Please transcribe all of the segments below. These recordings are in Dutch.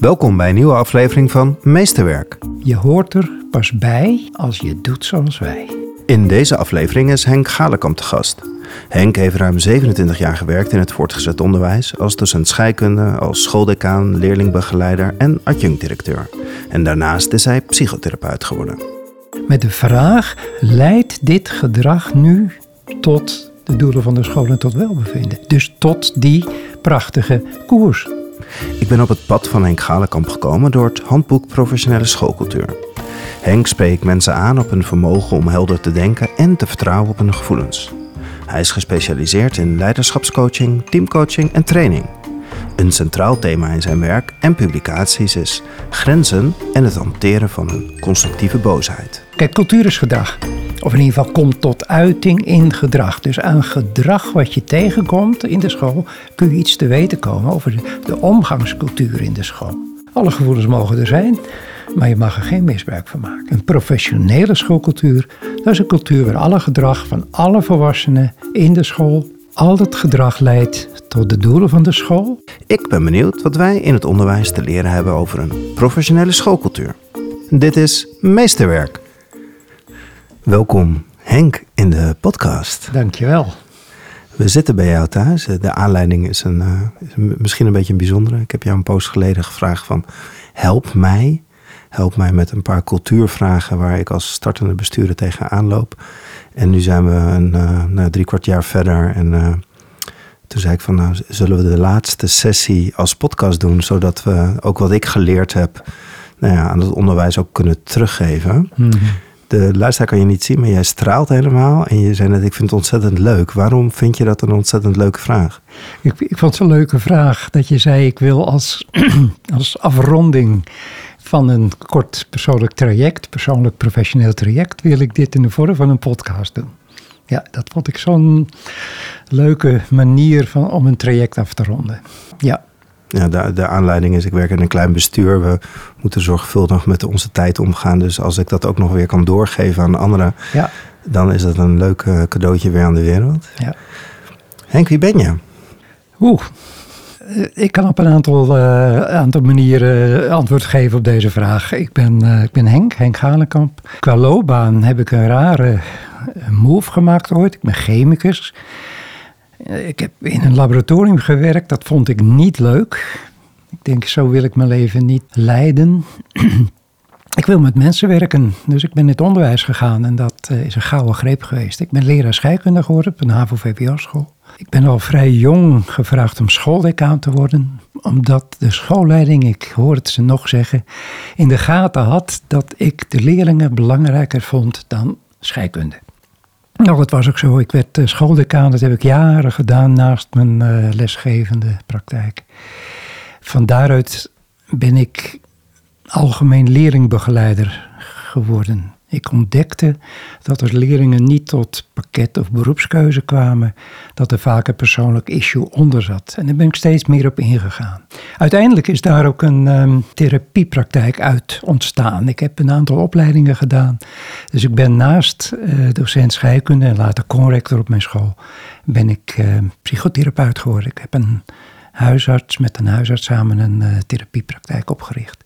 Welkom bij een nieuwe aflevering van Meesterwerk. Je hoort er pas bij als je doet zoals wij. In deze aflevering is Henk Galenkamp te gast. Henk heeft ruim 27 jaar gewerkt in het voortgezet onderwijs als docent scheikunde, als schooldecaan, leerlingbegeleider en adjunct-directeur. En daarnaast is hij psychotherapeut geworden. Met de vraag: leidt dit gedrag nu tot de doelen van de school en tot welbevinden? Dus tot die prachtige koers. Ik ben op het pad van Henk Galenkamp gekomen door het handboek Professionele Schoolcultuur. Henk spreekt mensen aan op hun vermogen om helder te denken en te vertrouwen op hun gevoelens. Hij is gespecialiseerd in leiderschapscoaching, teamcoaching en training. Een centraal thema in zijn werk en publicaties is grenzen en het hanteren van een constructieve boosheid. Kijk, cultuur is gedrag. Of in ieder geval komt tot uiting in gedrag. Dus aan gedrag wat je tegenkomt in de school kun je iets te weten komen over de, omgangscultuur in de school. Alle gevoelens mogen er zijn, maar je mag er geen misbruik van maken. Een professionele schoolcultuur, dat is een cultuur waar alle gedrag van alle volwassenen in de school, al dat gedrag leidt tot de doelen van de school. Ik ben benieuwd wat wij in het onderwijs te leren hebben over een professionele schoolcultuur. Dit is Meesterwerk. Welkom Henk in de podcast. Dankjewel. We zitten bij jou thuis. De aanleiding is, een, uh, is een, misschien een beetje een bijzondere. Ik heb jou een poos geleden gevraagd van help mij. Help mij met een paar cultuurvragen waar ik als startende bestuurder tegenaan loop. En nu zijn we een uh, nou, drie kwart jaar verder en uh, toen zei ik van nou zullen we de laatste sessie als podcast doen, zodat we ook wat ik geleerd heb nou ja, aan het onderwijs ook kunnen teruggeven. Mm -hmm. De luisteraar kan je niet zien, maar jij straalt helemaal. En je zei net, ik vind het ontzettend leuk. Waarom vind je dat een ontzettend leuke vraag? Ik, ik vond het een leuke vraag dat je zei, ik wil als, als afronding van een kort persoonlijk traject, persoonlijk professioneel traject, wil ik dit in de vorm van een podcast doen. Ja, dat vond ik zo'n leuke manier van, om een traject af te ronden. Ja. Ja, de, de aanleiding is, ik werk in een klein bestuur. We moeten zorgvuldig met onze tijd omgaan. Dus als ik dat ook nog weer kan doorgeven aan anderen, ja. dan is dat een leuk cadeautje weer aan de wereld. Ja. Henk, wie ben je? Oeh, ik kan op een aantal, uh, aantal manieren antwoord geven op deze vraag. Ik ben, uh, ik ben Henk, Henk Galenkamp. Qua loopbaan heb ik een rare move gemaakt ooit. Ik ben chemicus. Ik heb in een laboratorium gewerkt, dat vond ik niet leuk. Ik denk, zo wil ik mijn leven niet leiden. ik wil met mensen werken, dus ik ben in het onderwijs gegaan en dat is een gouden greep geweest. Ik ben leraar scheikunde geworden op een HAVO-VWO-school. Ik ben al vrij jong gevraagd om schooldecaan te worden, omdat de schoolleiding, ik hoor het ze nog zeggen, in de gaten had dat ik de leerlingen belangrijker vond dan scheikunde. Nou, dat was ook zo. Ik werd schooldecaan, dat heb ik jaren gedaan naast mijn uh, lesgevende praktijk. Van daaruit ben ik algemeen leerlingbegeleider geworden. Ik ontdekte dat er leerlingen niet tot pakket of beroepskeuze kwamen, dat er vaak een persoonlijk issue onder zat. En daar ben ik steeds meer op ingegaan. Uiteindelijk is daar ook een um, therapiepraktijk uit ontstaan. Ik heb een aantal opleidingen gedaan. Dus ik ben naast uh, docent scheikunde en later conrector op mijn school, ben ik uh, psychotherapeut geworden. Ik heb een huisarts met een huisarts samen een uh, therapiepraktijk opgericht.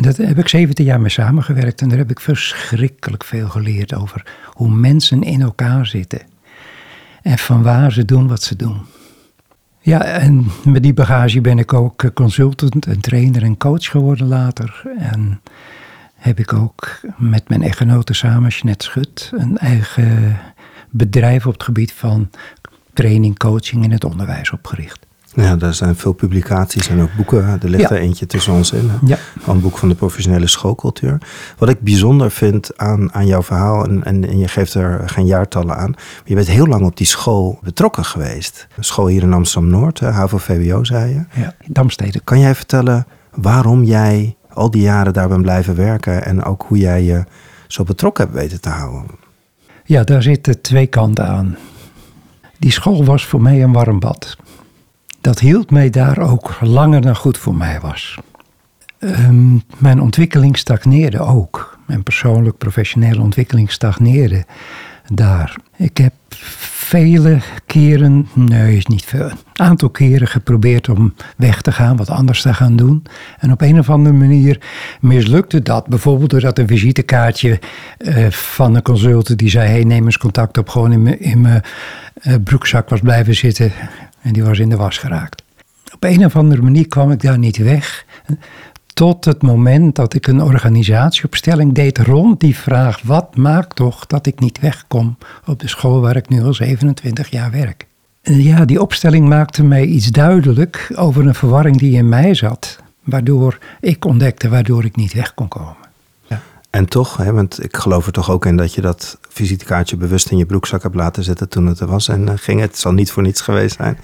En daar heb ik 17 jaar mee samengewerkt en daar heb ik verschrikkelijk veel geleerd over hoe mensen in elkaar zitten. En van waar ze doen wat ze doen. Ja, en met die bagage ben ik ook consultant en trainer en coach geworden later. En heb ik ook met mijn echtgenote samen, Jeanette Schut, een eigen bedrijf op het gebied van training, coaching in het onderwijs opgericht. Ja, daar zijn veel publicaties en ook boeken. Er ligt Ja. er eentje tussen ons in. Ja. Een boek van de professionele schoolcultuur. Wat ik bijzonder vind aan, aan jouw verhaal, en, en, en je geeft er geen jaartallen aan. Maar je bent heel lang op die school betrokken geweest. Een school hier in Amsterdam-Noord, HAVO-VWO zei je. Ja, Damstede. Kan jij vertellen waarom jij al die jaren daar bent blijven werken... en ook hoe jij je zo betrokken hebt weten te houden? Ja, daar zitten twee kanten aan. Die school was voor mij een warm bad. Dat hield mij daar ook langer dan goed voor mij was. Ehm, mijn ontwikkeling stagneerde ook. Mijn persoonlijk professionele ontwikkeling stagneerde daar. Ik heb vele keren, nee, is niet veel, een aantal keren geprobeerd om weg te gaan, wat anders te gaan doen. En op een of andere manier mislukte dat. Bijvoorbeeld doordat een visitekaartje uh, van een consultant die zei: hey, neem eens contact op, gewoon in mijn, uh, broekzak was blijven zitten. En die was in de was geraakt. Op een of andere manier kwam ik daar niet weg. Tot het moment dat ik een organisatieopstelling deed rond die vraag: wat maakt toch dat ik niet wegkom op de school waar ik nu al 27 jaar werk? Ja, die opstelling maakte mij iets duidelijk over een verwarring die in mij zat, waardoor ik ontdekte waardoor ik niet weg kon komen. En toch, hè, want ik geloof er toch ook in dat je dat visitekaartje bewust in je broekzak hebt laten zitten toen het er was en uh, ging. Het zal niet voor niets geweest zijn.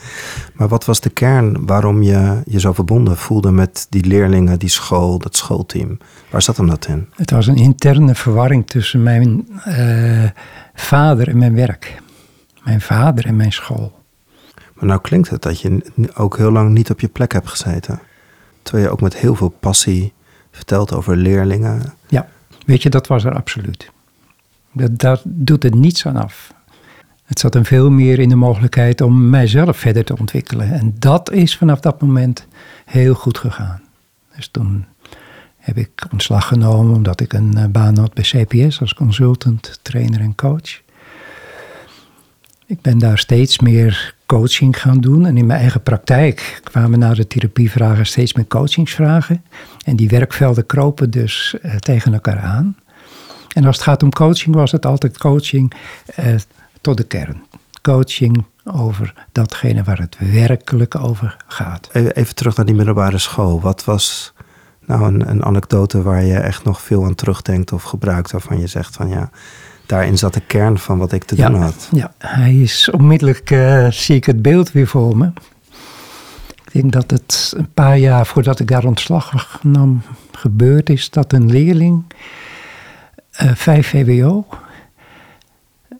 Maar wat was de kern waarom je je zo verbonden voelde met die leerlingen, die school, dat schoolteam? Waar zat hem dat in? Het was een interne verwarring tussen mijn uh, vader en mijn werk. Mijn vader en mijn school. Maar nou klinkt het dat je ook heel lang niet op je plek hebt gezeten. Terwijl je ook met heel veel passie vertelt over leerlingen. Ja. Weet je, dat was er absoluut. Dat, daar doet het niets aan af. Het zat hem veel meer in de mogelijkheid om mijzelf verder te ontwikkelen. En dat is vanaf dat moment heel goed gegaan. Dus toen heb ik ontslag genomen omdat ik een eh, baan had bij CPS als consultant, trainer en coach. Ik ben daar steeds meer coaching gaan doen. En in mijn eigen praktijk kwamen na de therapievragen steeds meer coachingsvragen. En die werkvelden kropen dus uh, tegen elkaar aan. En als het gaat om coaching, was het altijd coaching uh, tot de kern. Coaching over datgene waar het werkelijk over gaat. Even terug naar die middelbare school. Wat was nou een, een anekdote waar je echt nog veel aan terugdenkt of gebruikt, waarvan je zegt van ja, daarin zat de kern van wat ik te doen had. Ja, hij is onmiddellijk, uh, zie ik het beeld weer voor me. Ik denk dat het een paar jaar voordat ik daar ontslag nam gebeurd is dat een leerling, uh, 5 VWO,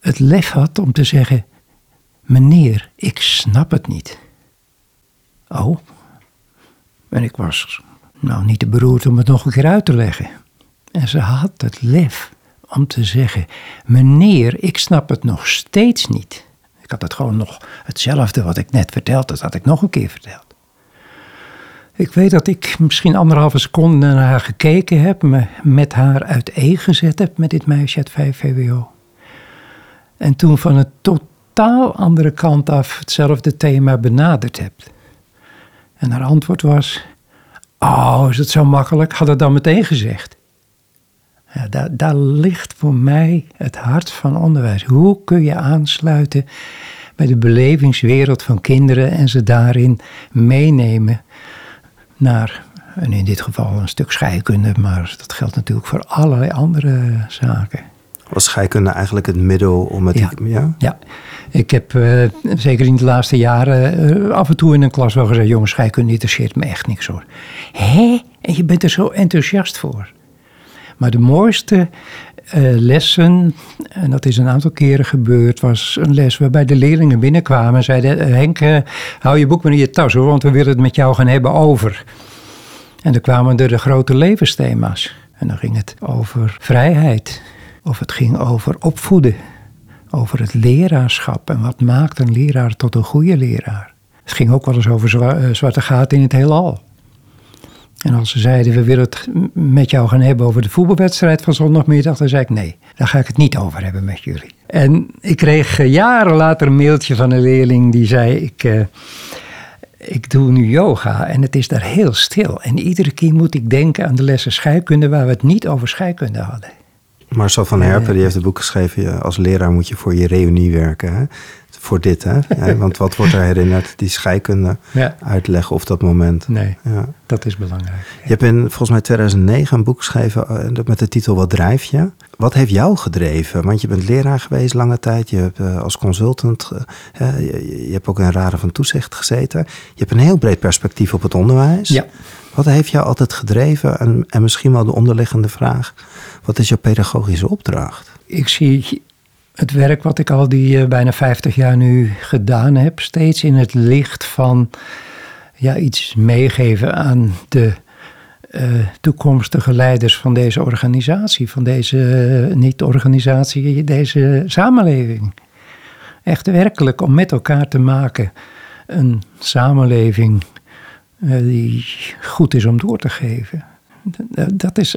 het lef had om te zeggen: Meneer, ik snap het niet. Oh, en ik was nou niet te beroerd om het nog een keer uit te leggen. En ze had het lef om te zeggen: Meneer, ik snap het nog steeds niet. Ik had het gewoon nog hetzelfde wat ik net verteld, dat had ik nog een keer verteld. Ik weet dat ik misschien anderhalve seconde naar haar gekeken heb, me met haar uiteengezet heb met dit meisje uit 5 VWO. En toen van een totaal andere kant af hetzelfde thema benaderd heb. En haar antwoord was: Oh, is het zo makkelijk? Had het dan meteen gezegd. Ja, daar, daar ligt voor mij het hart van onderwijs. Hoe kun je aansluiten bij de belevingswereld van kinderen en ze daarin meenemen naar, en in dit geval een stuk scheikunde, maar dat geldt natuurlijk voor allerlei andere zaken. Was scheikunde eigenlijk het middel om het... Ja, ja? ja. ik heb uh, zeker in de laatste jaren uh, af en toe in een klas wel gezegd... jongens, scheikunde interesseert me echt niks hoor. Hé? En je bent er zo enthousiast voor. Maar de mooiste uh, lessen, en dat is een aantal keren gebeurd, was een les waarbij de leerlingen binnenkwamen en zeiden: Henk, uh, hou je boek maar in je tas hoor, want we willen het met jou gaan hebben over. En dan kwamen er de grote levensthema's. En dan ging het over vrijheid, of het ging over opvoeden, over het leraarschap en wat maakt een leraar tot een goede leraar. Het ging ook wel eens over zwa zwarte gaten in het heelal. En als ze zeiden, we willen het met jou gaan hebben over de voetbalwedstrijd van zondagmiddag, dan zei ik nee, daar ga ik het niet over hebben met jullie. En ik kreeg eh, jaren later een mailtje van een leerling die zei, ik, uh, ik doe nu yoga en het is daar heel stil. En iedere keer moet ik denken aan de lessen scheikunde waar we het niet over scheikunde hadden. Marcel van Herpen die heeft het boek geschreven, als leraar moet je voor je reunie werken. Hè? Voor dit, hè? ja, want wat wordt er herinnerd? Die scheikunde ja. uitleggen of dat moment. Nee, ja. dat is belangrijk. Je hebt in volgens mij 2009 een boek geschreven uh, met de titel Wat drijf je? Wat heeft jou gedreven? Want je bent leraar geweest lange tijd. Je hebt uh, als consultant, uh, je, je, hebt ook in raden van toezicht gezeten. Je hebt een heel breed perspectief op het onderwijs. Ja. Wat heeft jou altijd gedreven? En, en misschien wel de onderliggende vraag. Wat is jouw pedagogische opdracht? Ik zie het werk wat ik al die uh, bijna 50 jaar nu gedaan heb, steeds in het licht van ja, iets meegeven aan de uh, toekomstige leiders van deze organisatie, van deze uh, niet-organisatie, deze samenleving. Echt werkelijk om met elkaar te maken een samenleving eh, die goed is om door te geven. Dat is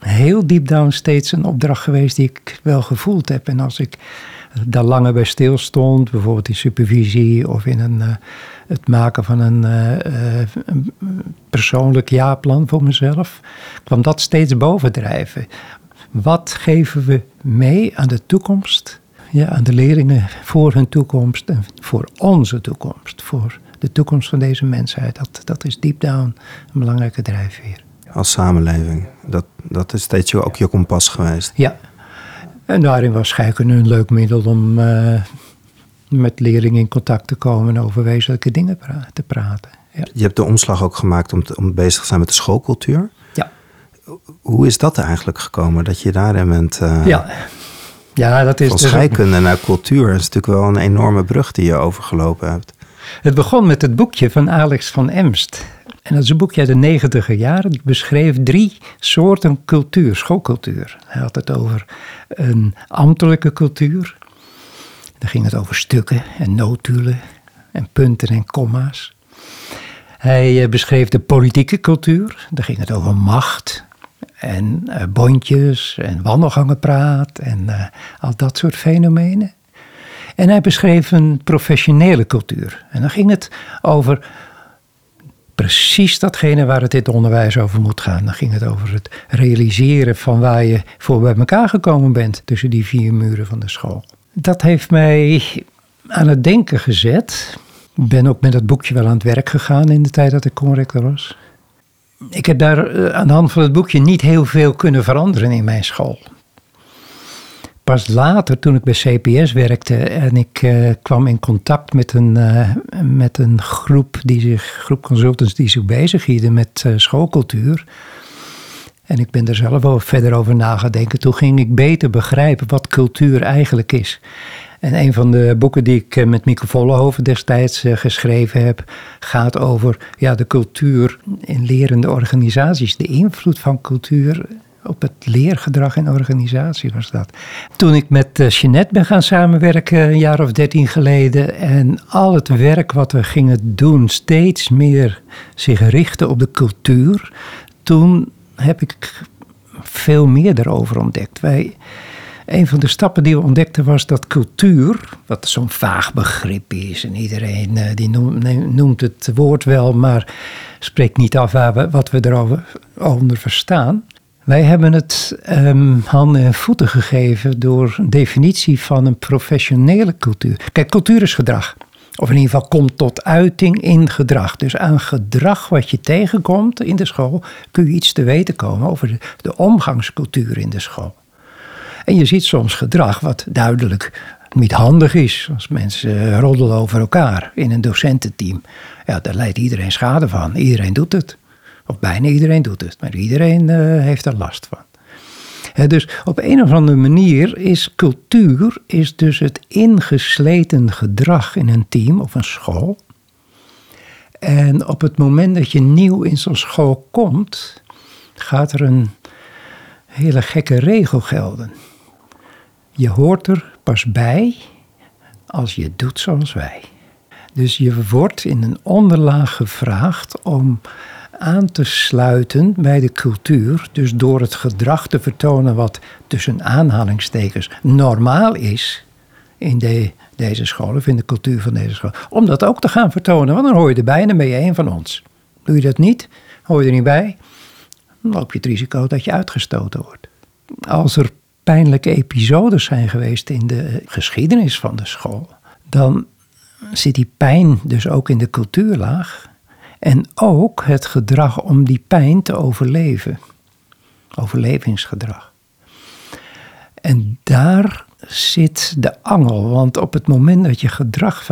heel diep down steeds een opdracht geweest die ik wel gevoeld heb. En als ik daar langer bij stilstond, bijvoorbeeld in supervisie of in een, uh, het maken van een, uh, een, persoonlijk jaarplan voor mezelf, kwam dat steeds bovendrijven. Wat geven we mee aan de toekomst, ja, aan de leerlingen voor hun toekomst en voor onze toekomst, voor de toekomst van deze mensheid? Dat, dat is deep down een belangrijke drijfveer. Als samenleving, dat, dat is steeds ook je kompas geweest. Ja, en daarin was scheikunde een leuk middel om uh, met leerlingen in contact te komen en over wezenlijke dingen pra te praten. Ja. Je hebt de omslag ook gemaakt om, te, om bezig te zijn met de schoolcultuur. Ja. Hoe is dat eigenlijk gekomen, dat je daarin bent... Uh, ja. Ja, dat is van dus scheikunde naar cultuur is natuurlijk wel een enorme brug die je overgelopen hebt. Het begon met het boekje van Alex van Emst. En dat is een boekje uit de negentiger jaren. Die beschreef drie soorten cultuur, schoolcultuur. Hij had het over een ambtelijke cultuur. Dan ging het over stukken en notulen en punten en komma's. Hij eh, beschreef de politieke cultuur. Daar ging het over macht en uh, bondjes en wandelgangenpraat en uh, al dat soort fenomenen. En hij beschreef een professionele cultuur. En dan ging het over precies datgene waar het het onderwijs over moet gaan. Dan ging het over het realiseren van waar je voor bij elkaar gekomen bent tussen die vier muren van de school. Dat heeft mij aan het denken gezet. Ik ben ook met dat boekje wel aan het werk gegaan in de tijd dat ik conrector was. Ik heb daar eh, aan de hand van het boekje niet heel veel kunnen veranderen in mijn school pas later, toen ik bij CPS werkte en ik uh, kwam in contact met een, uh, met een groep, die zich, groep consultants die zich bezighielden met uh, schoolcultuur. En ik ben er zelf wel verder over nagedenken. Toen ging ik beter begrijpen wat cultuur eigenlijk is. En een van de boeken die ik met Mieke Vollehoven destijds geschreven heb, gaat over ja, de cultuur in lerende organisaties. De invloed van cultuur op het leergedrag in organisatie was dat. Toen ik met uh, Jeanette ben gaan samenwerken, een jaar of dertien geleden, en al het werk wat we gingen doen steeds meer zich richtte op de cultuur, toen heb ik veel meer daarover ontdekt. Wij, een van de stappen die we ontdekten was dat cultuur, wat zo'n vaag begrip is, en iedereen uh, die noemt, het woord wel, maar spreekt niet af wat we erover onder verstaan. Wij hebben het um, handen en voeten gegeven door een definitie van een professionele cultuur. Kijk, cultuur is gedrag. Of in ieder geval komt tot uiting in gedrag. Dus aan gedrag wat je tegenkomt in de school kun je iets te weten komen over de, de omgangscultuur in de school. En je ziet soms gedrag wat duidelijk niet handig is. Als mensen roddelen over elkaar in een docententeam. Ja, daar leidt iedereen schade van. Iedereen doet het. Of bijna iedereen doet het, maar iedereen uh, heeft er last van. dus op een of andere manier is cultuur is dus het ingesleten gedrag in een team of een school. En op het moment dat je nieuw in zo'n school komt, gaat er een hele gekke regel gelden. Je hoort er pas bij als je doet zoals wij. Dus je wordt in een onderlaag gevraagd om aan te sluiten bij de cultuur. Dus door het gedrag te vertonen wat tussen aanhalingstekens normaal is in de, deze school of in de cultuur van deze school. Om dat ook te gaan vertonen, want dan hoor je erbij en dan ben je een van ons. Doe je dat niet, hoor je er niet bij, dan loop je het risico dat je uitgestoten wordt. Als er pijnlijke episodes zijn geweest in de geschiedenis van de school, dan zit die pijn dus ook in de cultuurlaag. En ook het gedrag om die pijn te overleven. Overlevingsgedrag. En daar zit de angel. Want op het moment dat je gedrag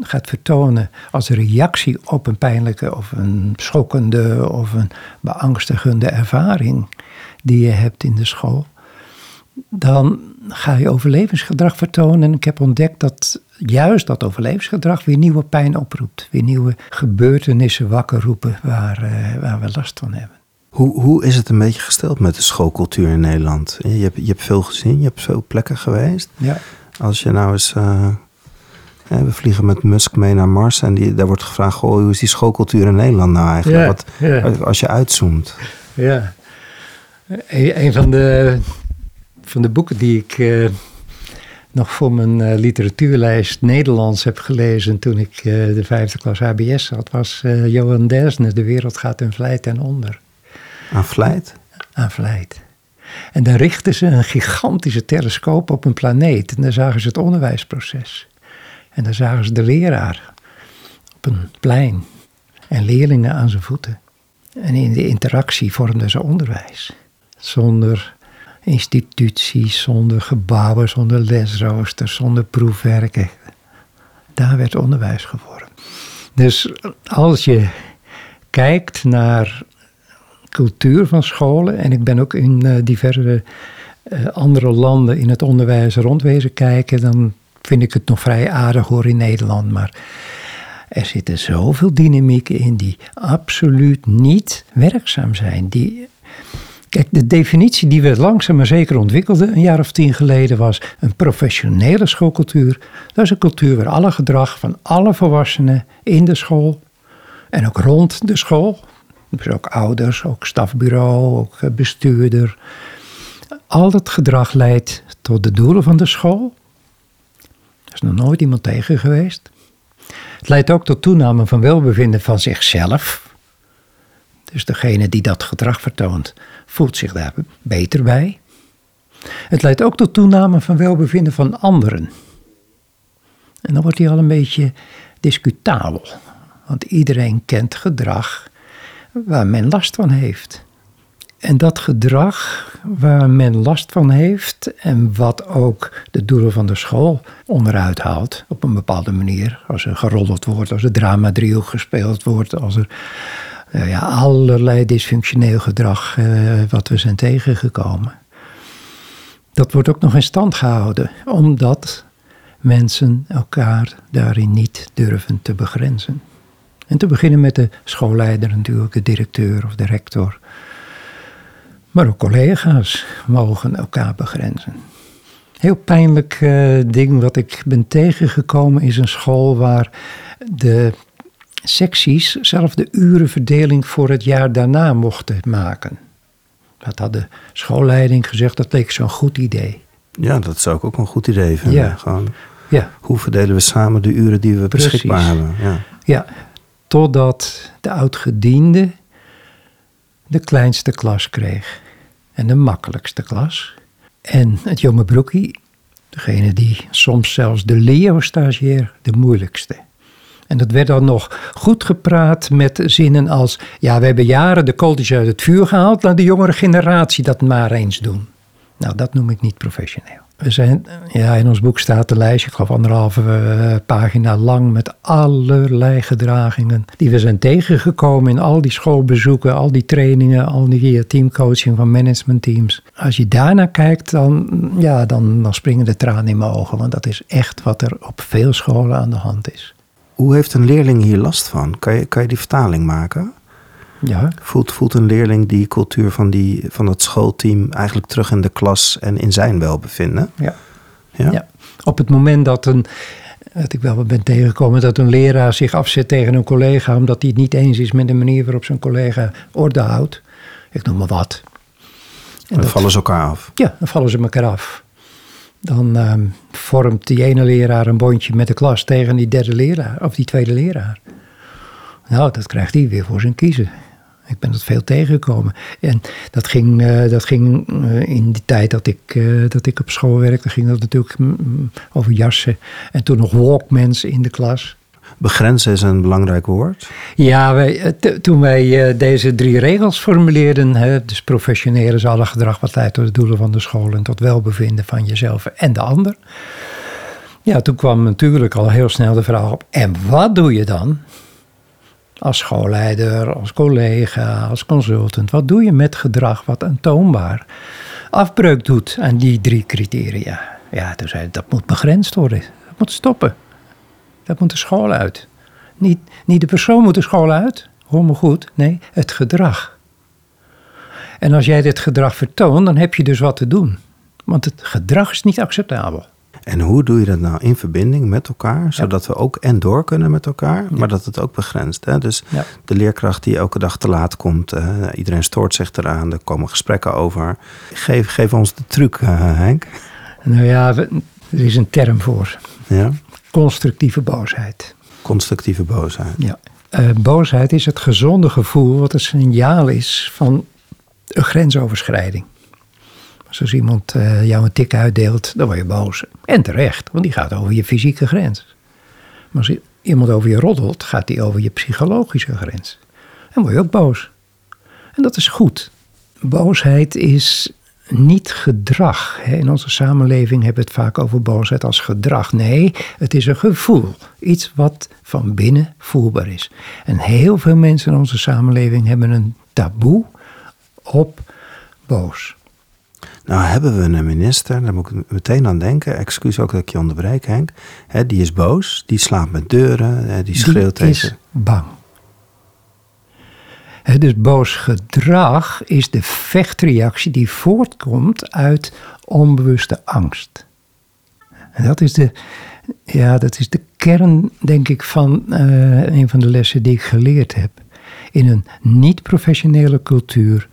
gaat vertonen als reactie op een pijnlijke of een schokkende of een beangstigende ervaring die je hebt in de school, dan ga je overlevingsgedrag vertonen. En ik heb ontdekt dat juist dat overlevingsgedrag weer nieuwe pijn oproept. Weer nieuwe gebeurtenissen wakker roepen waar, uh, waar we last van hebben. Hoe, hoe is het een beetje gesteld met de schoolcultuur in Nederland? Je hebt, je hebt veel gezien, je hebt veel plekken geweest. Ja. Als je nou eens uh, we vliegen met Musk mee naar Mars en die, daar wordt gevraagd: goh, hoe is die schoolcultuur in Nederland nou eigenlijk? Wat, ja. Als je uitzoomt. Ja. Een, een van, de, van de boeken die ik eh, nog voor mijn eh, literatuurlijst Nederlands heb gelezen toen ik eh, de vijfde klas HBS had, was Johan Dersne, De wereld gaat in vlijt ten onder. Aan vlijt? Aan vlijt. En daar richtten ze een gigantische telescoop op een planeet en daar zagen ze het onderwijsproces. En daar zagen ze de leraar op een plein en leerlingen aan zijn voeten. En in de interactie vormden ze onderwijs. Zonder instituties, zonder gebouwen, zonder lesroosters, zonder proefwerken. Daar werd onderwijs gevormd. Dus als je kijkt naar cultuur van scholen, en ik ben ook in uh, diverse uh, andere landen in het onderwijs rondwezen kijken, dan vind ik het nog vrij aardig hoor in Nederland. Maar er zitten zoveel dynamieken in die absoluut niet werkzaam zijn. Die, kijk, de definitie die we langzaam maar zeker ontwikkelden een jaar of tien geleden was een professionele schoolcultuur. Dat is een cultuur waar alle gedrag van alle volwassenen in de school en ook rond de school, dus ook ouders, ook stafbureau, ook bestuurder, al dat gedrag leidt tot de doelen van de school. Er is nog nooit iemand tegen geweest. Het leidt ook tot toename van welbevinden van zichzelf. Dus degene die dat gedrag vertoont, voelt zich daar beter bij. Het leidt ook tot toename van welbevinden van anderen. En dan wordt hij al een beetje discutabel. Want iedereen kent gedrag waar men last van heeft. En dat gedrag waar men last van heeft en wat ook de doelen van de school onderuit haalt op een bepaalde manier. Als er geroddeld wordt, als er drama driehoek gespeeld wordt, als er ja, allerlei dysfunctioneel gedrag uh, wat we zijn tegengekomen. Dat wordt ook nog in stand gehouden, omdat mensen elkaar daarin niet durven te begrenzen. En te beginnen met de schoolleider natuurlijk, de directeur of de rector. Maar ook collega's mogen elkaar begrenzen. Heel pijnlijk uh, ding wat ik ben tegengekomen is een school waar de secties zelf de urenverdeling voor het jaar daarna mochten maken. Dat had de schoolleiding gezegd, dat leek zo'n goed idee. Ja, dat zou ik ook een goed idee vinden. Ja. Gewoon, Ja, hoe verdelen we samen de uren die we Precies. beschikbaar hebben? Ja. ja. totdat de oudgediende de kleinste klas kreeg. En de makkelijkste klas. En het jonge broekie, degene die soms zelfs de Leo-stagiair, de moeilijkste. En dat werd dan nog goed gepraat met zinnen als... ja, we hebben jaren de kooltjes uit het vuur gehaald... laat de jongere generatie dat maar eens doen. Nou, dat noem ik niet professioneel. We zijn, ja, in ons boek staat een lijstje, ik geloof anderhalve uh, pagina lang... met allerlei gedragingen die we zijn tegengekomen... in al die schoolbezoeken, al die trainingen... al die teamcoaching van managementteams. Als je daarnaar kijkt, dan, ja, dan, dan springen de tranen in mijn ogen... want dat is echt wat er op veel scholen aan de hand is. Hoe heeft een leerling hier last van? Kan je, kan je die vertaling maken? Ja, Voelt, voelt een leerling die cultuur van, die, van dat schoolteam eigenlijk terug in de klas en in zijn welbevinden? ja. Ja? Ja. Op het moment dat een, dat ik wel wat ben tegengekomen, dat een leraar zich afzet tegen een collega omdat hij het niet eens is met de manier waarop zijn collega orde houdt. Ik noem maar wat. En Dan dat- vallen ze elkaar af. Ja, dan vallen ze elkaar af. Dan ehm, vormt die ene leraar een bondje met de klas tegen die derde leraar, of die tweede leraar. Nou, dat krijgt hij weer voor zijn kiezen. Ik ben dat veel tegengekomen. En dat ging, eh, dat ging eh, in die tijd dat ik, eh, dat ik op school werkte, ging dat natuurlijk mm, mm, over jassen. En toen nog walkmans in de klas. Begrenzen is een belangrijk woord. Ja, eh, toen wij eh, deze drie regels formuleerden, hè, dus professioneel is alle gedrag wat leidt tot de doelen van de school en tot welbevinden van jezelf en de ander. Ja, toen kwam natuurlijk al heel snel de vraag op, en wat doe je dan? Als schoolleider, als collega, als consultant, wat doe je met gedrag wat aantoonbaar afbreuk doet aan die drie criteria? Ja, toen zei dat moet begrensd worden, dat moet stoppen. Dat moet de school uit. Niet, niet de persoon moet de school uit, hoor me goed. Nee, het gedrag. En als jij dit gedrag vertoont, dan heb je dus wat te doen. Want het gedrag is niet acceptabel. En hoe doe je dat nou in verbinding met elkaar, zodat we ook en door kunnen met elkaar, maar dat het ook begrenst. Hè? Dus Ja. de leerkracht die elke dag te laat komt, eh, iedereen stoort zich eraan, er komen gesprekken over. Geef, geef ons de truc, eh, Henk. Nou ja, er is een term voor. Ja? Constructieve boosheid. Constructieve boosheid. Ja. Eh, boosheid is het gezonde gevoel wat een signaal is van een grensoverschrijding. Als iemand eh, jou een tik uitdeelt, dan word je boos. En terecht, want die gaat over je fysieke grens. Maar als iemand over je roddelt, gaat die over je psychologische grens. En word je ook boos. En dat is goed. Boosheid is niet gedrag. In onze samenleving hebben we het vaak over boosheid als gedrag. Nee, het is een gevoel. Iets wat van binnen voelbaar is. En heel veel mensen in onze samenleving hebben een taboe op boos. Nou hebben we een minister, daar moet ik meteen aan denken. Excuus ook dat ik je onderbreek, Henk. Die is boos, die slaat met deuren, die schreeuwt Die is bang. Dus boos gedrag is de vechtreactie die voortkomt uit onbewuste angst. En dat is de, ja, dat is de kern, denk ik, van eh, een van de lessen die ik geleerd heb. In een niet-professionele cultuur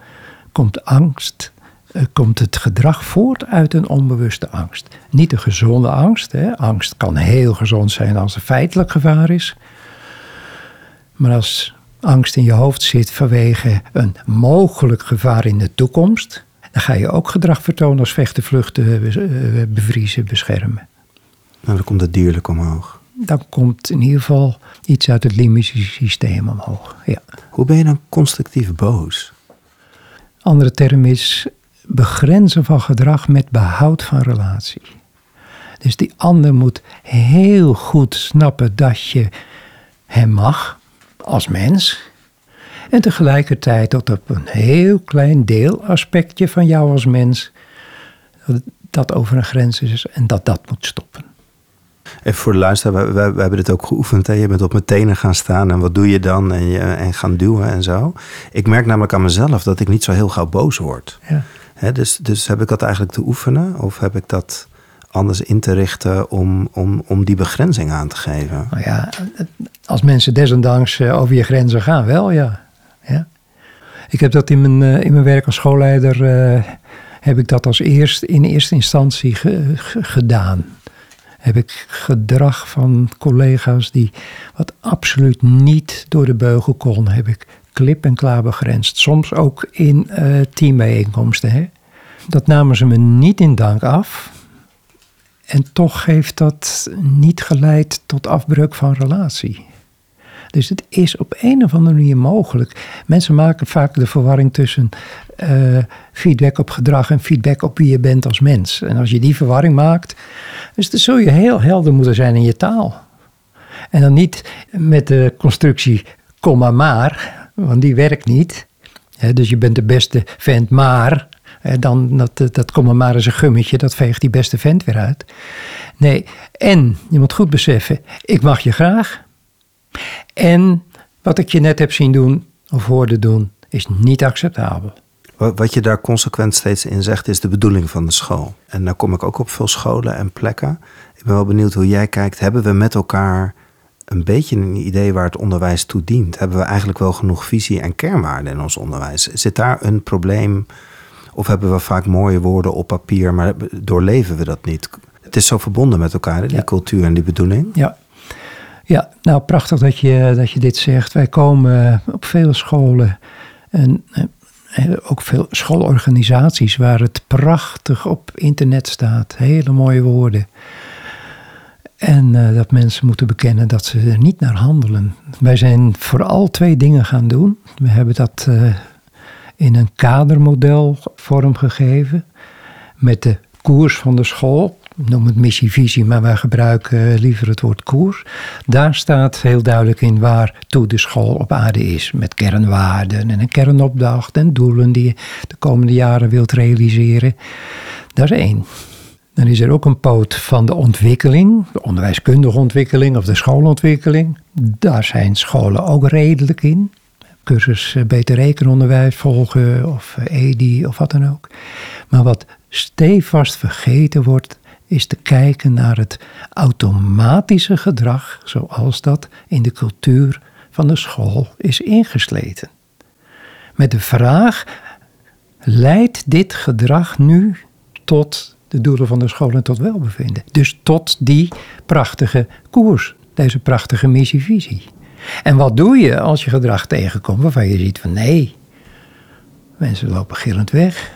komt angst, eh, komt het gedrag voort uit een onbewuste angst. Niet een gezonde angst. Hè. Angst kan heel gezond zijn als er feitelijk gevaar is. Maar als angst in je hoofd zit vanwege een mogelijk gevaar in de toekomst, dan ga je ook gedrag vertonen als vechten, vluchten, be- eh, bevriezen, beschermen. Nou, dan komt het dierlijk omhoog. Dan komt in ieder geval iets uit het limbische systeem omhoog. Ja. Hoe ben je dan constructief boos? Andere term is begrenzen van gedrag met behoud van relatie. Dus die ander moet heel goed snappen dat je hem mag als mens. En tegelijkertijd tot op een heel klein deelaspectje van jou als mens dat- dat over een grens is en dat dat moet stoppen. Even voor de luisteraar, we, we, we hebben dit ook geoefend. Hè? Je bent op mijn tenen gaan staan en wat doe je dan? En, je, en gaan duwen en zo. Ik merk namelijk aan mezelf dat ik niet zo heel gauw boos word. Ja. Hè, dus, dus heb ik dat eigenlijk te oefenen? Of heb ik dat anders in te richten om, om, om die begrenzing aan te geven? Nou ja, als mensen desondanks eh, over je grenzen gaan, wel ja. ja. Ik heb dat in mijn, eh, in mijn werk als schoolleider, eh, heb ik dat als eerst in eerste instantie ge- ge- gedaan. Heb ik gedrag van collega's die wat absoluut niet door de beugel kon, heb ik klip en klaar begrensd. Soms ook in eh teambijeenkomsten. Hè. Dat namen ze me niet in dank af. En toch heeft dat niet geleid tot afbreuk van relatie. Dus het is op een of andere manier mogelijk. Mensen maken vaak de verwarring tussen eh, feedback op gedrag en feedback op wie je bent als mens. En als je die verwarring maakt, dus dan zul je heel helder moeten zijn in je taal. En dan niet met de constructie komma maar, want die werkt niet. Dus je bent de beste vent, maar dan dat, dat komma maar is een gummetje, dat veegt die beste vent weer uit. Nee, en je moet goed beseffen, ik mag je graag. En wat ik je net heb zien doen of hoorde doen, is niet acceptabel. Wat je daar consequent steeds in zegt, is de bedoeling van de school. En daar kom ik ook op veel scholen en plekken. Ik ben wel benieuwd hoe jij kijkt. Hebben we met elkaar een beetje een idee waar het onderwijs toe dient? Hebben we eigenlijk wel genoeg visie en kernwaarden in ons onderwijs? Zit daar een probleem? Of hebben we vaak mooie woorden op papier, maar doorleven we dat niet? Het is zo verbonden met elkaar, die Ja. cultuur en die bedoeling. Ja, ja nou prachtig dat je, dat je dit zegt. Wij komen op veel scholen en eh, ook veel schoolorganisaties waar het prachtig op internet staat. Hele mooie woorden. En eh, dat mensen moeten bekennen dat ze er niet naar handelen. Wij zijn vooral twee dingen gaan doen. We hebben dat eh, in een kadermodel vormgegeven. Met de koers van de school. Noem het missie-visie, maar wij gebruiken liever het woord koers. Daar staat heel duidelijk in waartoe de school op aarde is. Met kernwaarden en een kernopdracht en doelen die je de komende jaren wilt realiseren. Dat is één. Dan is er ook een poot van de ontwikkeling, de onderwijskundige ontwikkeling of de schoolontwikkeling. Daar zijn scholen ook redelijk in. Cursus eh, beter rekenonderwijs volgen of eh, EDI of wat dan ook. Maar wat stevast vergeten wordt, is te kijken naar het automatische gedrag zoals dat in de cultuur van de school is ingesleten. Met de vraag: leidt dit gedrag nu tot de doelen van de school en tot welbevinden? Dus tot die prachtige koers, deze prachtige missievisie. En wat doe je als je gedrag tegenkomt waarvan je ziet van nee, mensen lopen gillend weg.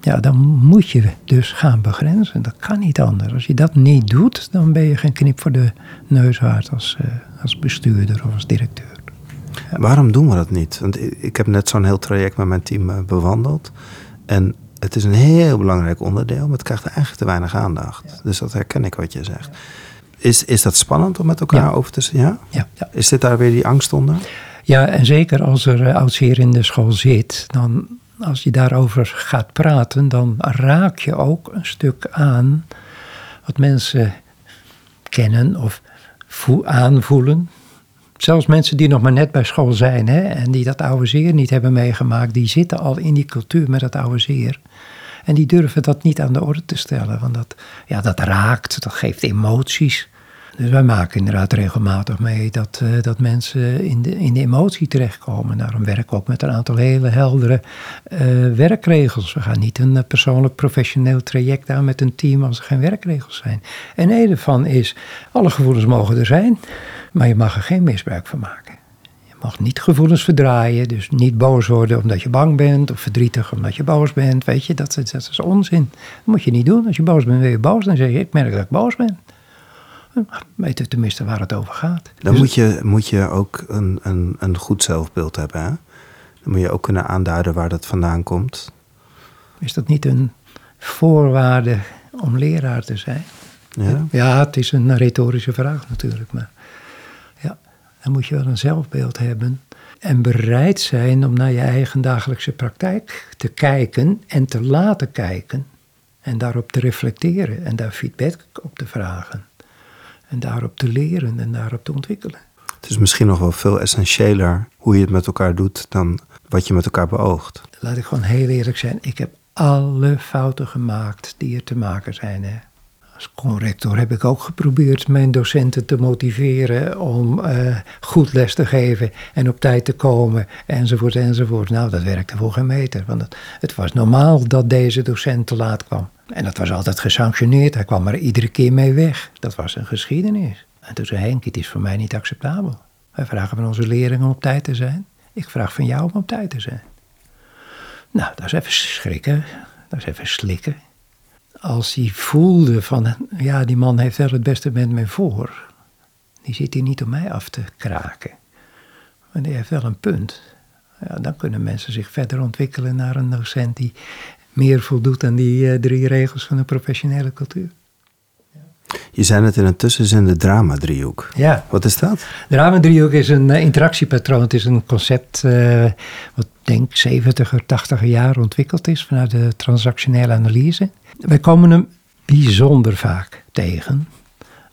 Ja, dan moet je dus gaan begrenzen. Dat kan niet anders. Als je dat niet doet, dan ben je geen knip voor de neus waard als, uh, als bestuurder of als directeur. Waarom doen we dat niet? Want ik heb net zo'n heel traject met mijn team eh, bewandeld. En het is een heel belangrijk onderdeel, maar het krijgt eigenlijk te weinig aandacht. Dus dat herken ik wat je zegt. Is, is dat spannend om met elkaar over te ja? Ja, ja? Is dit daar weer die angst onder? Ja, en zeker als er uh, oudseer in de school zit, dan als je daarover gaat praten, dan raak je ook een stuk aan wat mensen kennen of aanvoelen. Zelfs mensen die nog maar net bij school zijn hè, en die dat oude zeer niet hebben meegemaakt, die zitten al in die cultuur met dat oude zeer. En die durven dat niet aan de orde te stellen, want dat, ja, dat raakt, dat geeft emoties. Dus wij maken inderdaad regelmatig mee dat, uh, dat mensen in de, in de emotie terechtkomen. Daarom werken we ook met een aantal hele heldere uh, werkregels. We gaan niet een uh, persoonlijk professioneel traject aan met een team als er geen werkregels zijn. En een ervan is, alle gevoelens mogen er zijn, maar je mag er geen misbruik van maken. Je mag niet gevoelens verdraaien, dus niet boos worden omdat je bang bent of verdrietig omdat je boos bent. Weet je, dat, dat is onzin. Dat moet je niet doen. Als je boos bent, ben je boos. Dan zeg je, ik merk dat ik boos ben weten tenminste waar het over gaat. Dan dus moet, je, moet je ook een, een, een goed zelfbeeld hebben. Hè? Dan moet je ook kunnen aanduiden waar dat vandaan komt. Is dat niet een voorwaarde om leraar te zijn? Ja, ja het is een retorische vraag natuurlijk. Maar dan moet je wel een zelfbeeld hebben. En bereid zijn om naar je eigen dagelijkse praktijk te kijken en te laten kijken. En daarop te reflecteren en daar feedback op te vragen. En daarop te leren en daarop te ontwikkelen. Het is misschien nog wel veel essentiëler hoe je het met elkaar doet dan wat je met elkaar beoogt. Laat ik gewoon heel eerlijk zijn. Ik heb alle fouten gemaakt die er te maken zijn. Hè. Als corrector heb ik ook geprobeerd mijn docenten te motiveren om uh, goed les te geven en op tijd te komen enzovoort enzovoort. Nou, dat werkte voor geen meter. Want het, het was normaal dat deze docent te laat kwam. En dat was altijd gesanctioneerd. Hij kwam er iedere keer mee weg. Dat was een geschiedenis. En toen zei Henk, het is voor mij niet acceptabel. Wij vragen van onze leerlingen om op tijd te zijn. Ik vraag van jou om op tijd te zijn. Nou, dat is even schrikken. Dat is even slikken. Als hij voelde van, ja, die man heeft wel het beste met me voor. Die zit hier niet om mij af te kraken. Maar die heeft wel een punt. Ja, dan kunnen mensen zich verder ontwikkelen naar een docent die meer voldoet aan die uh, drie regels van de professionele cultuur. Je zei het in een tussenzin de drama-driehoek. Ja. Wat is dat? Drama-driehoek is een uh, interactiepatroon. Het is een concept uh, wat denk 70er, 80er jaar ontwikkeld is vanuit de transactionele analyse. Wij komen hem bijzonder vaak tegen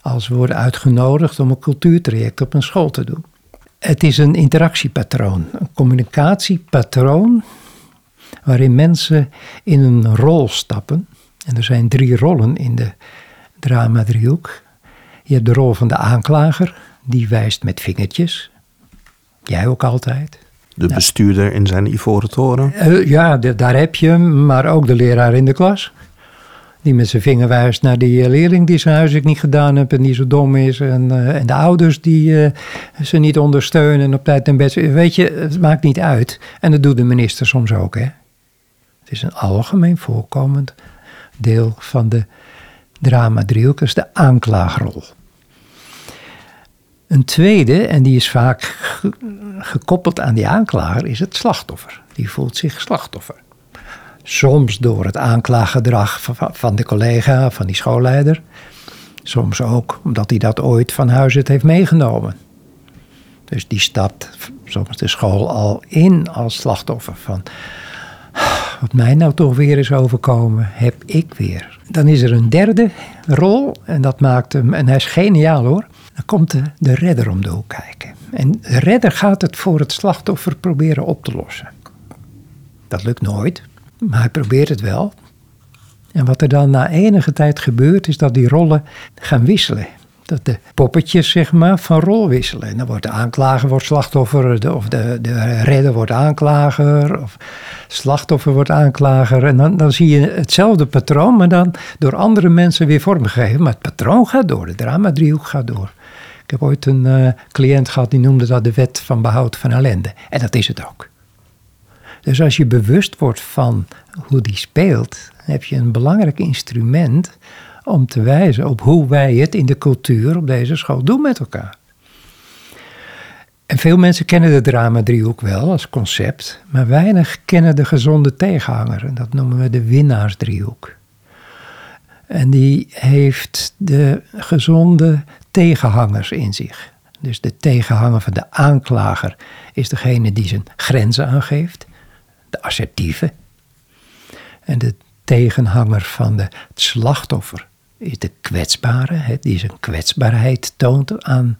als we worden uitgenodigd om een cultuurtraject op een school te doen. Het is een interactiepatroon, een communicatiepatroon waarin mensen in een rol stappen. En er zijn drie rollen in de drama-driehoek. Je hebt de rol van de aanklager, die wijst met vingertjes. Jij ook altijd. De bestuurder in zijn ivoren toren. Uh, ja, de, daar heb je hem, maar ook de leraar in de klas. Die met zijn vinger wijst naar die uh, leerling die zijn huiswerk niet gedaan heeft en die zo dom is. En, uh, en de ouders die ze niet ondersteunen en op tijd en bed. Weet je, het maakt niet uit. En dat doet de minister soms ook, hè. Het is een algemeen voorkomend deel van de drama-driehoek, is de aanklaagrol. Een tweede, en die is vaak gekoppeld aan die aanklager, is het slachtoffer. Die voelt zich slachtoffer. Soms door het aanklaaggedrag van de collega, van die schoolleider. Soms ook omdat hij dat ooit van huis uit heeft meegenomen. Dus die stapt soms de school al in als slachtoffer van wat mij nou toch weer is overkomen, heb ik weer. Dan is er een derde rol en dat maakt hem, en hij is geniaal hoor. Dan komt de, de redder om de hoek kijken. En de redder gaat het voor het slachtoffer proberen op te lossen. Dat lukt nooit, maar hij probeert het wel. En wat er dan na enige tijd gebeurt, is dat die rollen gaan wisselen. Dat de poppetjes, zeg maar, van rol wisselen. En dan wordt de aanklager wordt slachtoffer, of de, de redder wordt aanklager, of slachtoffer wordt aanklager. En dan, dan zie je hetzelfde patroon, maar dan door andere mensen weer vormgegeven. Maar het patroon gaat door, de drama-driehoek gaat door. Ik heb ooit een uh, cliënt gehad die noemde dat de wet van behoud van ellende. En dat is het ook. Dus als je bewust wordt van hoe die speelt, heb je een belangrijk instrument om te wijzen op hoe wij het in de cultuur op deze school doen met elkaar. En veel mensen kennen de drama-driehoek wel als concept, maar weinig kennen de gezonde tegenhanger. En dat noemen we de winnaarsdriehoek. En die heeft de gezonde tegenhangers in zich. Dus de tegenhanger van de aanklager is degene die zijn grenzen aangeeft, de assertieve. En de tegenhanger van de slachtoffer is de kwetsbare, die zijn kwetsbaarheid toont aan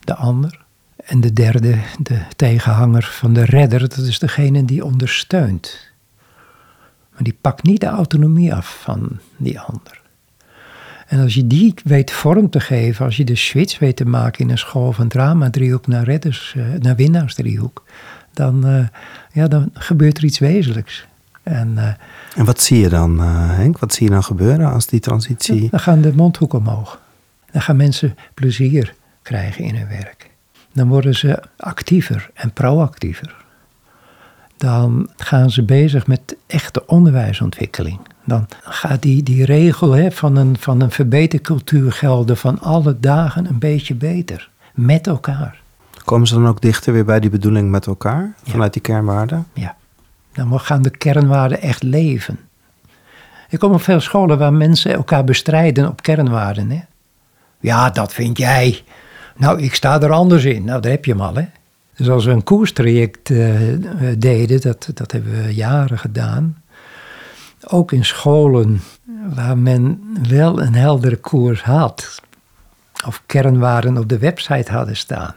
de ander. En de derde, de tegenhanger van de redder, dat is degene die ondersteunt. Maar die pakt niet de autonomie af van die ander. En als je die weet vorm te geven, als je de switch weet te maken in een school van drama-driehoek naar, redders, uh, naar winnaarsdriehoek, dan, uh, ja, dan gebeurt er iets wezenlijks. En, uh, en wat zie je dan, Henk? Wat zie je dan gebeuren als die transitie... Dan gaan de mondhoeken omhoog. Dan gaan mensen plezier krijgen in hun werk. Dan worden ze actiever en proactiever. Dan gaan ze bezig met echte onderwijsontwikkeling dan gaat die, die regel hè, van, een, van een verbetercultuur gelden van alle dagen een beetje beter. Met elkaar. Komen ze dan ook dichter weer bij die bedoeling met elkaar, vanuit die kernwaarden? Ja, dan gaan de kernwaarden echt leven. Ik kom op veel scholen waar mensen elkaar bestrijden op kernwaarden. Hè? Ja, dat vind jij. Nou, ik sta er anders in. Nou, daar heb je hem al, hè. Dus als we een koerstraject uh, deden, dat, dat hebben we jaren gedaan ook in scholen waar men wel een heldere koers had, of kernwaarden op de website hadden staan,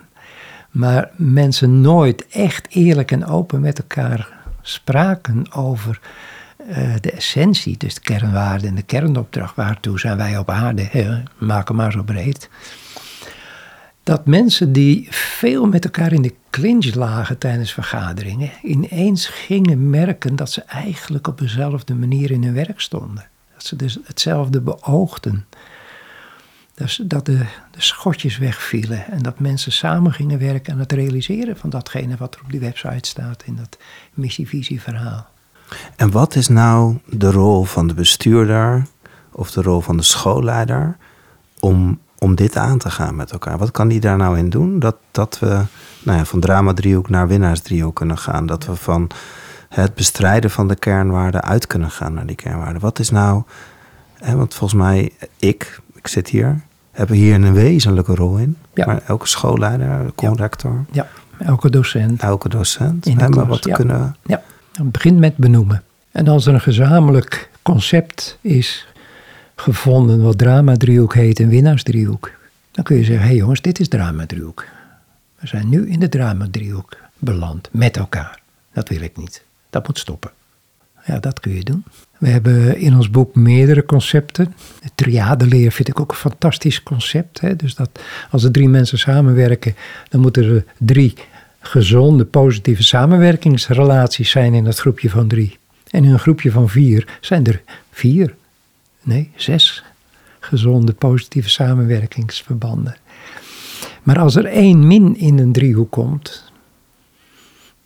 maar mensen nooit echt eerlijk en open met elkaar spraken over uh, de essentie, dus de kernwaarden en de kernopdracht, waartoe zijn wij op aarde, hè, maken maar zo breed dat mensen die veel met elkaar in de clinch lagen tijdens vergaderingen, ineens gingen merken dat ze eigenlijk op dezelfde manier in hun werk stonden. Dat ze dus hetzelfde beoogden. Dus dat de, de schotjes wegvielen en dat mensen samen gingen werken aan het realiseren van datgene wat er op die website staat in dat missie-visie-verhaal. En wat is nou de rol van de bestuurder of de rol van de schoolleider om om dit aan te gaan met elkaar? Wat kan die daar nou in doen? Dat, dat we nou ja, van drama-driehoek naar winnaarsdriehoek kunnen gaan. Dat we van het bestrijden van de kernwaarden uit kunnen gaan naar die kernwaarden. Wat is nou, hè, want volgens mij, ik, ik zit hier, hebben hier een wezenlijke rol in. Ja. Maar elke schoolleider, conrector. Ja. ja, elke docent. Elke docent. In de wat ja. kunnen... Ja, het begint met benoemen. En als er een gezamenlijk concept is gevonden wat drama-driehoek heet en winnaarsdriehoek. Dan kun je zeggen, hé hey jongens, dit is drama-driehoek. We zijn nu in de drama-driehoek beland, met elkaar. Dat wil ik niet. Dat moet stoppen. Ja, dat kun je doen. We hebben in ons boek meerdere concepten. De triadeleer vind ik ook een fantastisch concept. Hè? Dus dat als er drie mensen samenwerken, dan moeten er drie gezonde, positieve samenwerkingsrelaties zijn in dat groepje van drie. En in een groepje van vier zijn er vier nee, zes gezonde positieve samenwerkingsverbanden. Maar als er één min in een driehoek komt,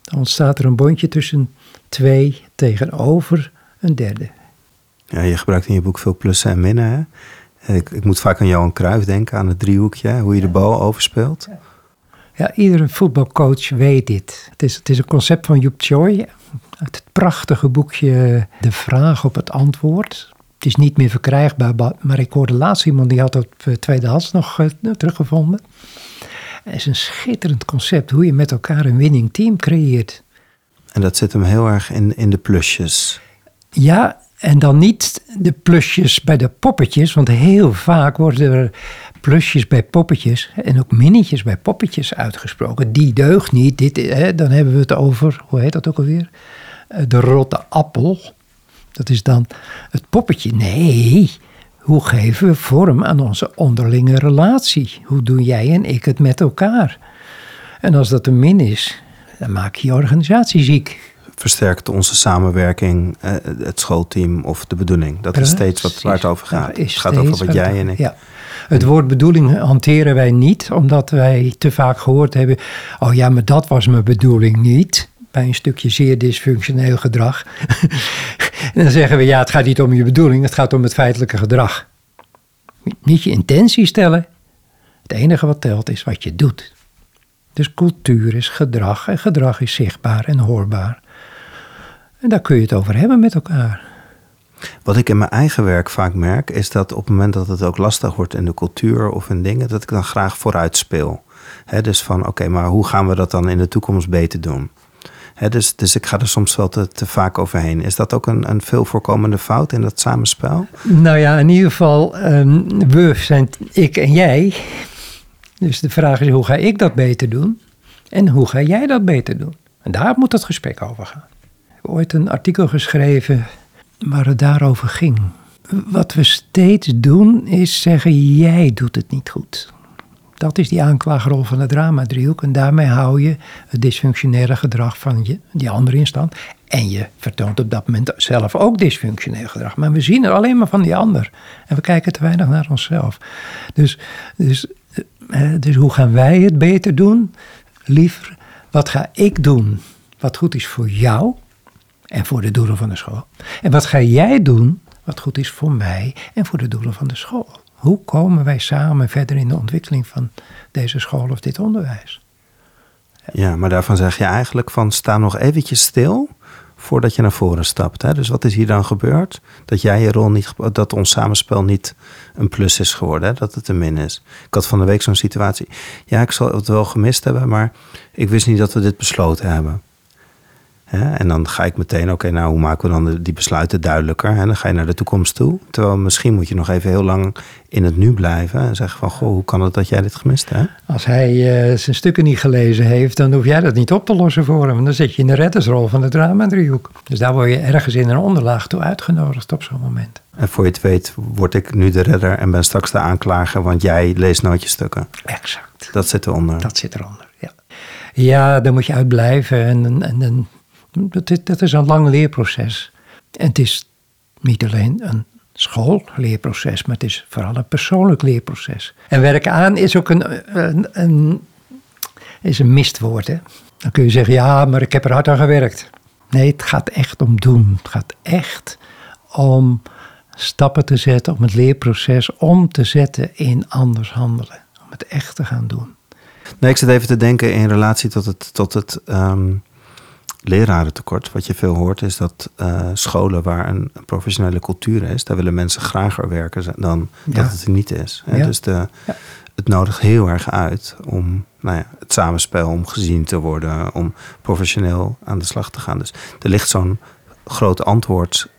dan ontstaat er een bondje tussen twee tegenover een derde. Ja, je gebruikt in je boek veel plussen en minnen. Hè? Ik, ik moet vaak aan Johan Cruijff denken, aan het driehoekje, hoe je de bal overspeelt. Ja, iedere voetbalcoach weet dit. Het is, het is een concept van Joep Choi uit het prachtige boekje De Vraag op het Antwoord. Het is niet meer verkrijgbaar, maar ik hoorde laatst iemand die had dat eh, tweedehands nog uh, teruggevonden. Het is een schitterend concept hoe je met elkaar een winning team creëert. En dat zit hem heel erg in, in de plusjes. Ja, en dan niet de plusjes bij de poppetjes, want heel vaak worden er plusjes bij poppetjes en ook minnetjes bij poppetjes uitgesproken. Die deugt niet. Dit, hè, dan hebben we het over, hoe heet dat ook alweer? Eh, de rotte appel Dat is dan het poppetje. Nee, hoe geven we vorm aan onze onderlinge relatie? Hoe doen jij en ik het met elkaar? En als dat een min is, dan maak je je organisatie ziek. Versterkt onze samenwerking, eh, het schoolteam of de bedoeling? Dat is steeds wat, waar het over gaat. Het gaat over wat jij en ik. Ja. Het woord bedoeling hanteren wij niet, omdat wij te vaak gehoord hebben: oh ja, maar dat was mijn bedoeling niet. Bij een stukje zeer dysfunctioneel gedrag. en dan zeggen we: ja, het gaat niet om je bedoeling, het gaat om het feitelijke gedrag. Niet je intentie stellen. Het enige wat telt is wat je doet. Dus cultuur is gedrag en gedrag is zichtbaar en hoorbaar. En daar kun je het over hebben met elkaar. Wat ik in mijn eigen werk vaak merk, is dat op het moment dat het ook lastig wordt in de cultuur of in dingen, dat ik dan graag vooruit speel. dus van oké, maar hoe gaan we dat dan in de toekomst beter doen? dus, dus ik ga er soms wel te, te vaak overheen. Is dat ook een, een veel voorkomende fout in dat samenspel? Nou ja, in ieder geval, um, we zijn ik en jij. Dus de vraag is, hoe ga ik dat beter doen? En hoe ga jij dat beter doen? En daar moet het gesprek over gaan. Ooit een artikel geschreven waar het daarover ging. Wat we steeds doen is zeggen: jij doet het niet goed. Dat is die aanklagerrol van het drama-driehoek. En daarmee hou je het dysfunctionele gedrag van je, die andere in stand. En je vertoont op dat moment zelf ook dysfunctioneel gedrag. Maar we zien er alleen maar van die ander. En we kijken te weinig naar onszelf. Dus, dus, eh, dus hoe gaan wij het beter doen? Liever, wat ga ik doen wat goed is voor jou? En voor de doelen van de school. En wat ga jij doen wat goed is voor mij en voor de doelen van de school? Hoe komen wij samen verder in de ontwikkeling van deze school of dit onderwijs? Ja, maar daarvan zeg je eigenlijk van sta nog eventjes stil voordat je naar voren stapt. Hè? Dus wat is hier dan gebeurd? Dat jij je rol niet, dat ons samenspel niet een plus is geworden, hè? dat het een min is. Ik had van de week zo'n situatie. Ja, ik zal het wel gemist hebben, maar ik wist niet dat we dit besloten hebben. En dan ga ik meteen, oké, nou hoe maken we dan die besluiten duidelijker? En dan ga je naar de toekomst toe. Terwijl misschien moet je nog even heel lang in het nu blijven en zeggen van, goh, hoe kan het dat jij dit gemist hebt? Als hij uh, zijn stukken niet gelezen heeft, dan hoef jij dat niet op te lossen voor hem. Dan zit je in de reddersrol van de drama-driehoek. Dus daar word je ergens in een onderlaag toe uitgenodigd op zo'n moment. En voor je het weet, word ik nu de redder en ben straks de aanklager, want jij leest nooit je stukken. Exact. Dat zit eronder. Dat zit eronder, ja. Ja, daar moet je uitblijven en, en, en dat is, is een lang leerproces. En het is niet alleen een schoolleerproces, maar het is vooral een persoonlijk leerproces. En werken aan is ook een, een, een, is een mistwoord. Hè? Dan kun je zeggen, ja, maar ik heb er hard aan gewerkt. Nee, het gaat echt om doen. Het gaat echt om stappen te zetten, om het leerproces om te zetten in anders handelen. Om het echt te gaan doen. Nee, ik zit even te denken in relatie tot het, tot het ehm, lerarentekort. Wat je veel hoort is dat uh, scholen waar een, professionele cultuur is, daar willen mensen grager werken dan dat het er niet is. Dus de, het nodigt heel erg uit om nou ja, het samenspel, om gezien te worden, om professioneel aan de slag te gaan. Dus er ligt zo'n groot antwoord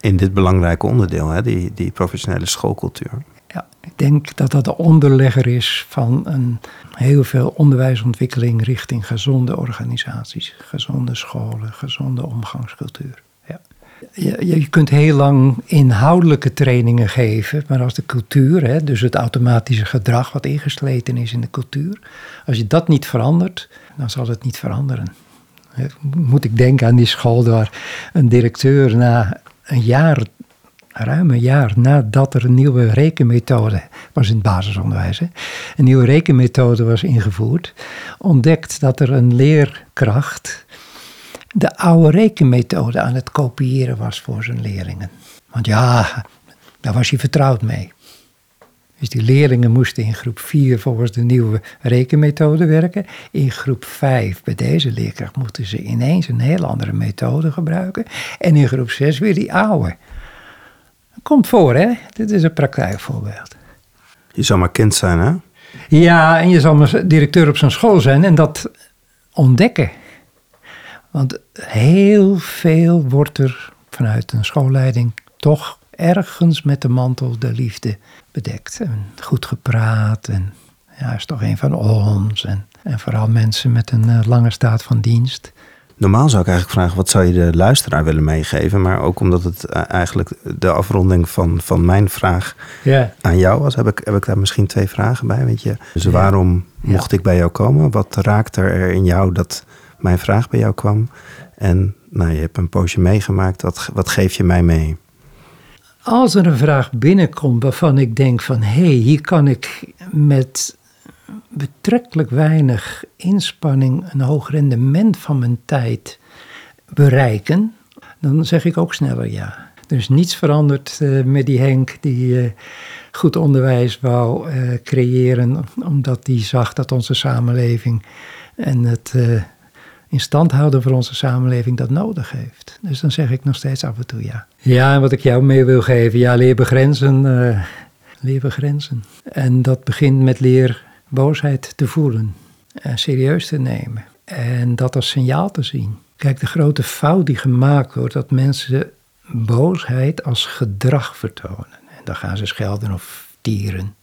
in dit belangrijke onderdeel, hè, die, die professionele schoolcultuur. Ik denk dat dat de onderlegger is van een heel veel onderwijsontwikkeling richting gezonde organisaties, gezonde scholen, gezonde omgangscultuur. Ja. Je, je kunt heel lang inhoudelijke trainingen geven, maar als de cultuur, hè, dus het automatische gedrag wat ingesleten is in de cultuur, als je dat niet verandert, dan zal het niet veranderen. Moet ik denken aan die school waar een directeur na een jaar ruim een jaar nadat er een nieuwe rekenmethode was in het basisonderwijs, hè, een nieuwe rekenmethode was ingevoerd, ontdekt dat er een leerkracht de oude rekenmethode aan het kopiëren was voor zijn leerlingen. Want ja, daar was hij vertrouwd mee. Dus die leerlingen moesten in groep 4 volgens de nieuwe rekenmethode werken. In groep 5 bij deze leerkracht moeten ze ineens een heel andere methode gebruiken. En in groep 6 weer die oude. Komt voor, hè? Dit is een praktijkvoorbeeld. Je zou maar kind zijn, hè? Ja, en je zal maar directeur op zo'n school zijn en dat ontdekken. Want heel veel wordt er vanuit een schoolleiding toch ergens met de mantel de liefde bedekt. En goed gepraat en ja, is toch een van ons. En, en vooral mensen met een eh, lange staat van dienst. Normaal zou ik eigenlijk vragen, wat zou je de luisteraar willen meegeven? Maar ook omdat het eh, eigenlijk de afronding van, van mijn vraag Ja. aan jou was, heb ik, heb ik daar misschien twee vragen bij. Weet je? Dus Ja. waarom mocht ik bij jou komen? Wat raakte er in jou dat mijn vraag bij jou kwam? En nou, je hebt een poosje meegemaakt. Wat, wat geef je mij mee? Als er een vraag binnenkomt waarvan ik denk van hé, hey, hier kan ik met betrekkelijk weinig inspanning een hoog rendement van mijn tijd bereiken, dan zeg ik ook sneller ja. Is niets veranderd eh, met die Henk die eh, goed onderwijs wou eh, creëren, omdat die zag dat onze samenleving en het in stand houden voor onze samenleving dat nodig heeft. Dus dan zeg ik nog steeds af en toe ja. Ja, en wat ik jou mee wil geven, ja, leer begrenzen. leer begrenzen. En dat begint met leer boosheid te voelen en serieus te nemen. En dat als signaal te zien. Kijk, de grote fout die gemaakt wordt, dat mensen boosheid als gedrag vertonen. En dan gaan ze schelden of tieren.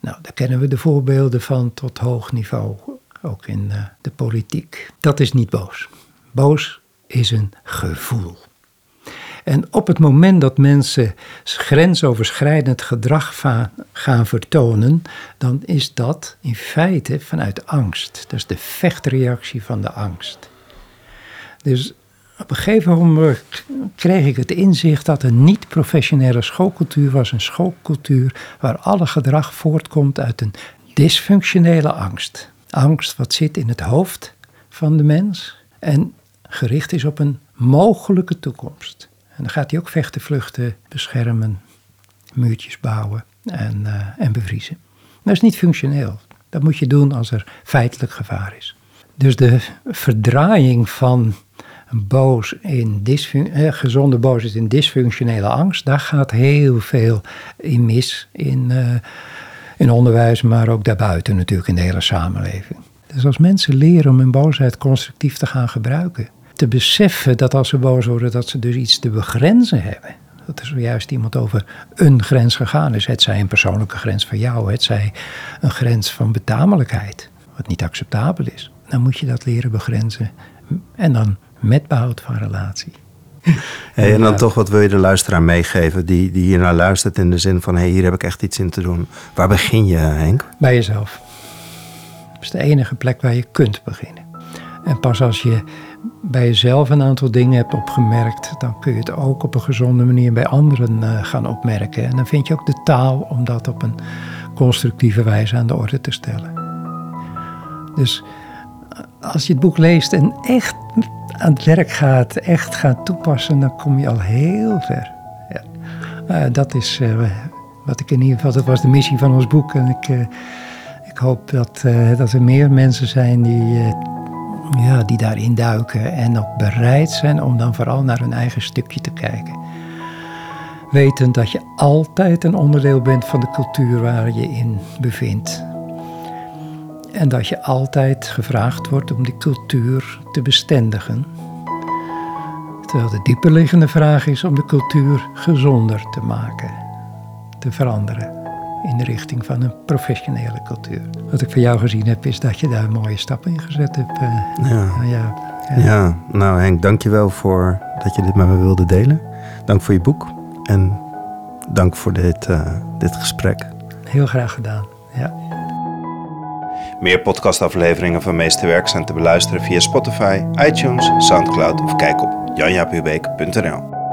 Nou, daar kennen we de voorbeelden van tot hoog niveau, ook in eh, de politiek. Dat is niet boos. Boos is een gevoel. En op het moment dat mensen grensoverschrijdend gedrag gaan vertonen, dan is dat in feite vanuit angst. Dat is de vechtreactie van de angst. Dus op een gegeven moment kreeg ik het inzicht dat een niet-professionele schoolcultuur was een schoolcultuur waar alle gedrag voortkomt uit een dysfunctionele angst. Angst wat zit in het hoofd van de mens en gericht is op een mogelijke toekomst. En dan gaat hij ook vechten, vluchten, beschermen, muurtjes bouwen en, eh, en bevriezen. Dat is niet functioneel. Dat moet je doen als er feitelijk gevaar is. Dus de verdraaiing van boos in eh, gezonde boosheid in dysfunctionele angst, daar gaat heel veel in mis in, eh, in onderwijs, maar ook daarbuiten natuurlijk in de hele samenleving. Dus als mensen leren om hun boosheid constructief te gaan gebruiken, te beseffen dat als ze boos worden, dat ze dus iets te begrenzen hebben. Dat er zojuist iemand over een grens gegaan is. Het zij een persoonlijke grens van jou, het zij een grens van betamelijkheid, wat niet acceptabel is. Dan moet je dat leren begrenzen. En dan met behoud van relatie. Hey, en dan toch, wat wil je de luisteraar meegeven die, die hier naar luistert in de zin van, hé, hey, hier heb ik echt iets in te doen. Waar begin je, Henk? Bij jezelf. Dat is de enige plek waar je kunt beginnen. En pas als je bij jezelf een aantal dingen hebt opgemerkt, dan kun je het ook op een gezonde manier bij anderen eh, gaan opmerken. En dan vind je ook de taal om dat op een constructieve wijze aan de orde te stellen. Dus eh, als je het boek leest en echt aan het werk gaat, echt gaat toepassen, dan kom je al heel ver. Ja. Eh, dat is wat ik in ieder geval, dat was de missie van ons boek. En ik, ik hoop dat, dat er meer mensen zijn die, ja, die daarin duiken en ook bereid zijn om dan vooral naar hun eigen stukje te kijken. Wetend dat je altijd een onderdeel bent van de cultuur waar je in bevindt. En dat je altijd gevraagd wordt om die cultuur te bestendigen. Terwijl de dieperliggende vraag is om de cultuur gezonder te maken, te veranderen in de richting van een professionele cultuur. Wat ik van jou gezien heb, is dat je daar mooie stappen in gezet hebt. eh. Ja. Nou ja, ja. Ja, nou Henk, dankjewel voor dat je dit met me wilde delen. Dank voor je boek en dank voor dit, eh, dit gesprek. Heel graag gedaan. Ja. Meer podcastafleveringen van Meesterwerk zijn te beluisteren via Spotify, iTunes, Soundcloud of kijk op janjapubeek.nl.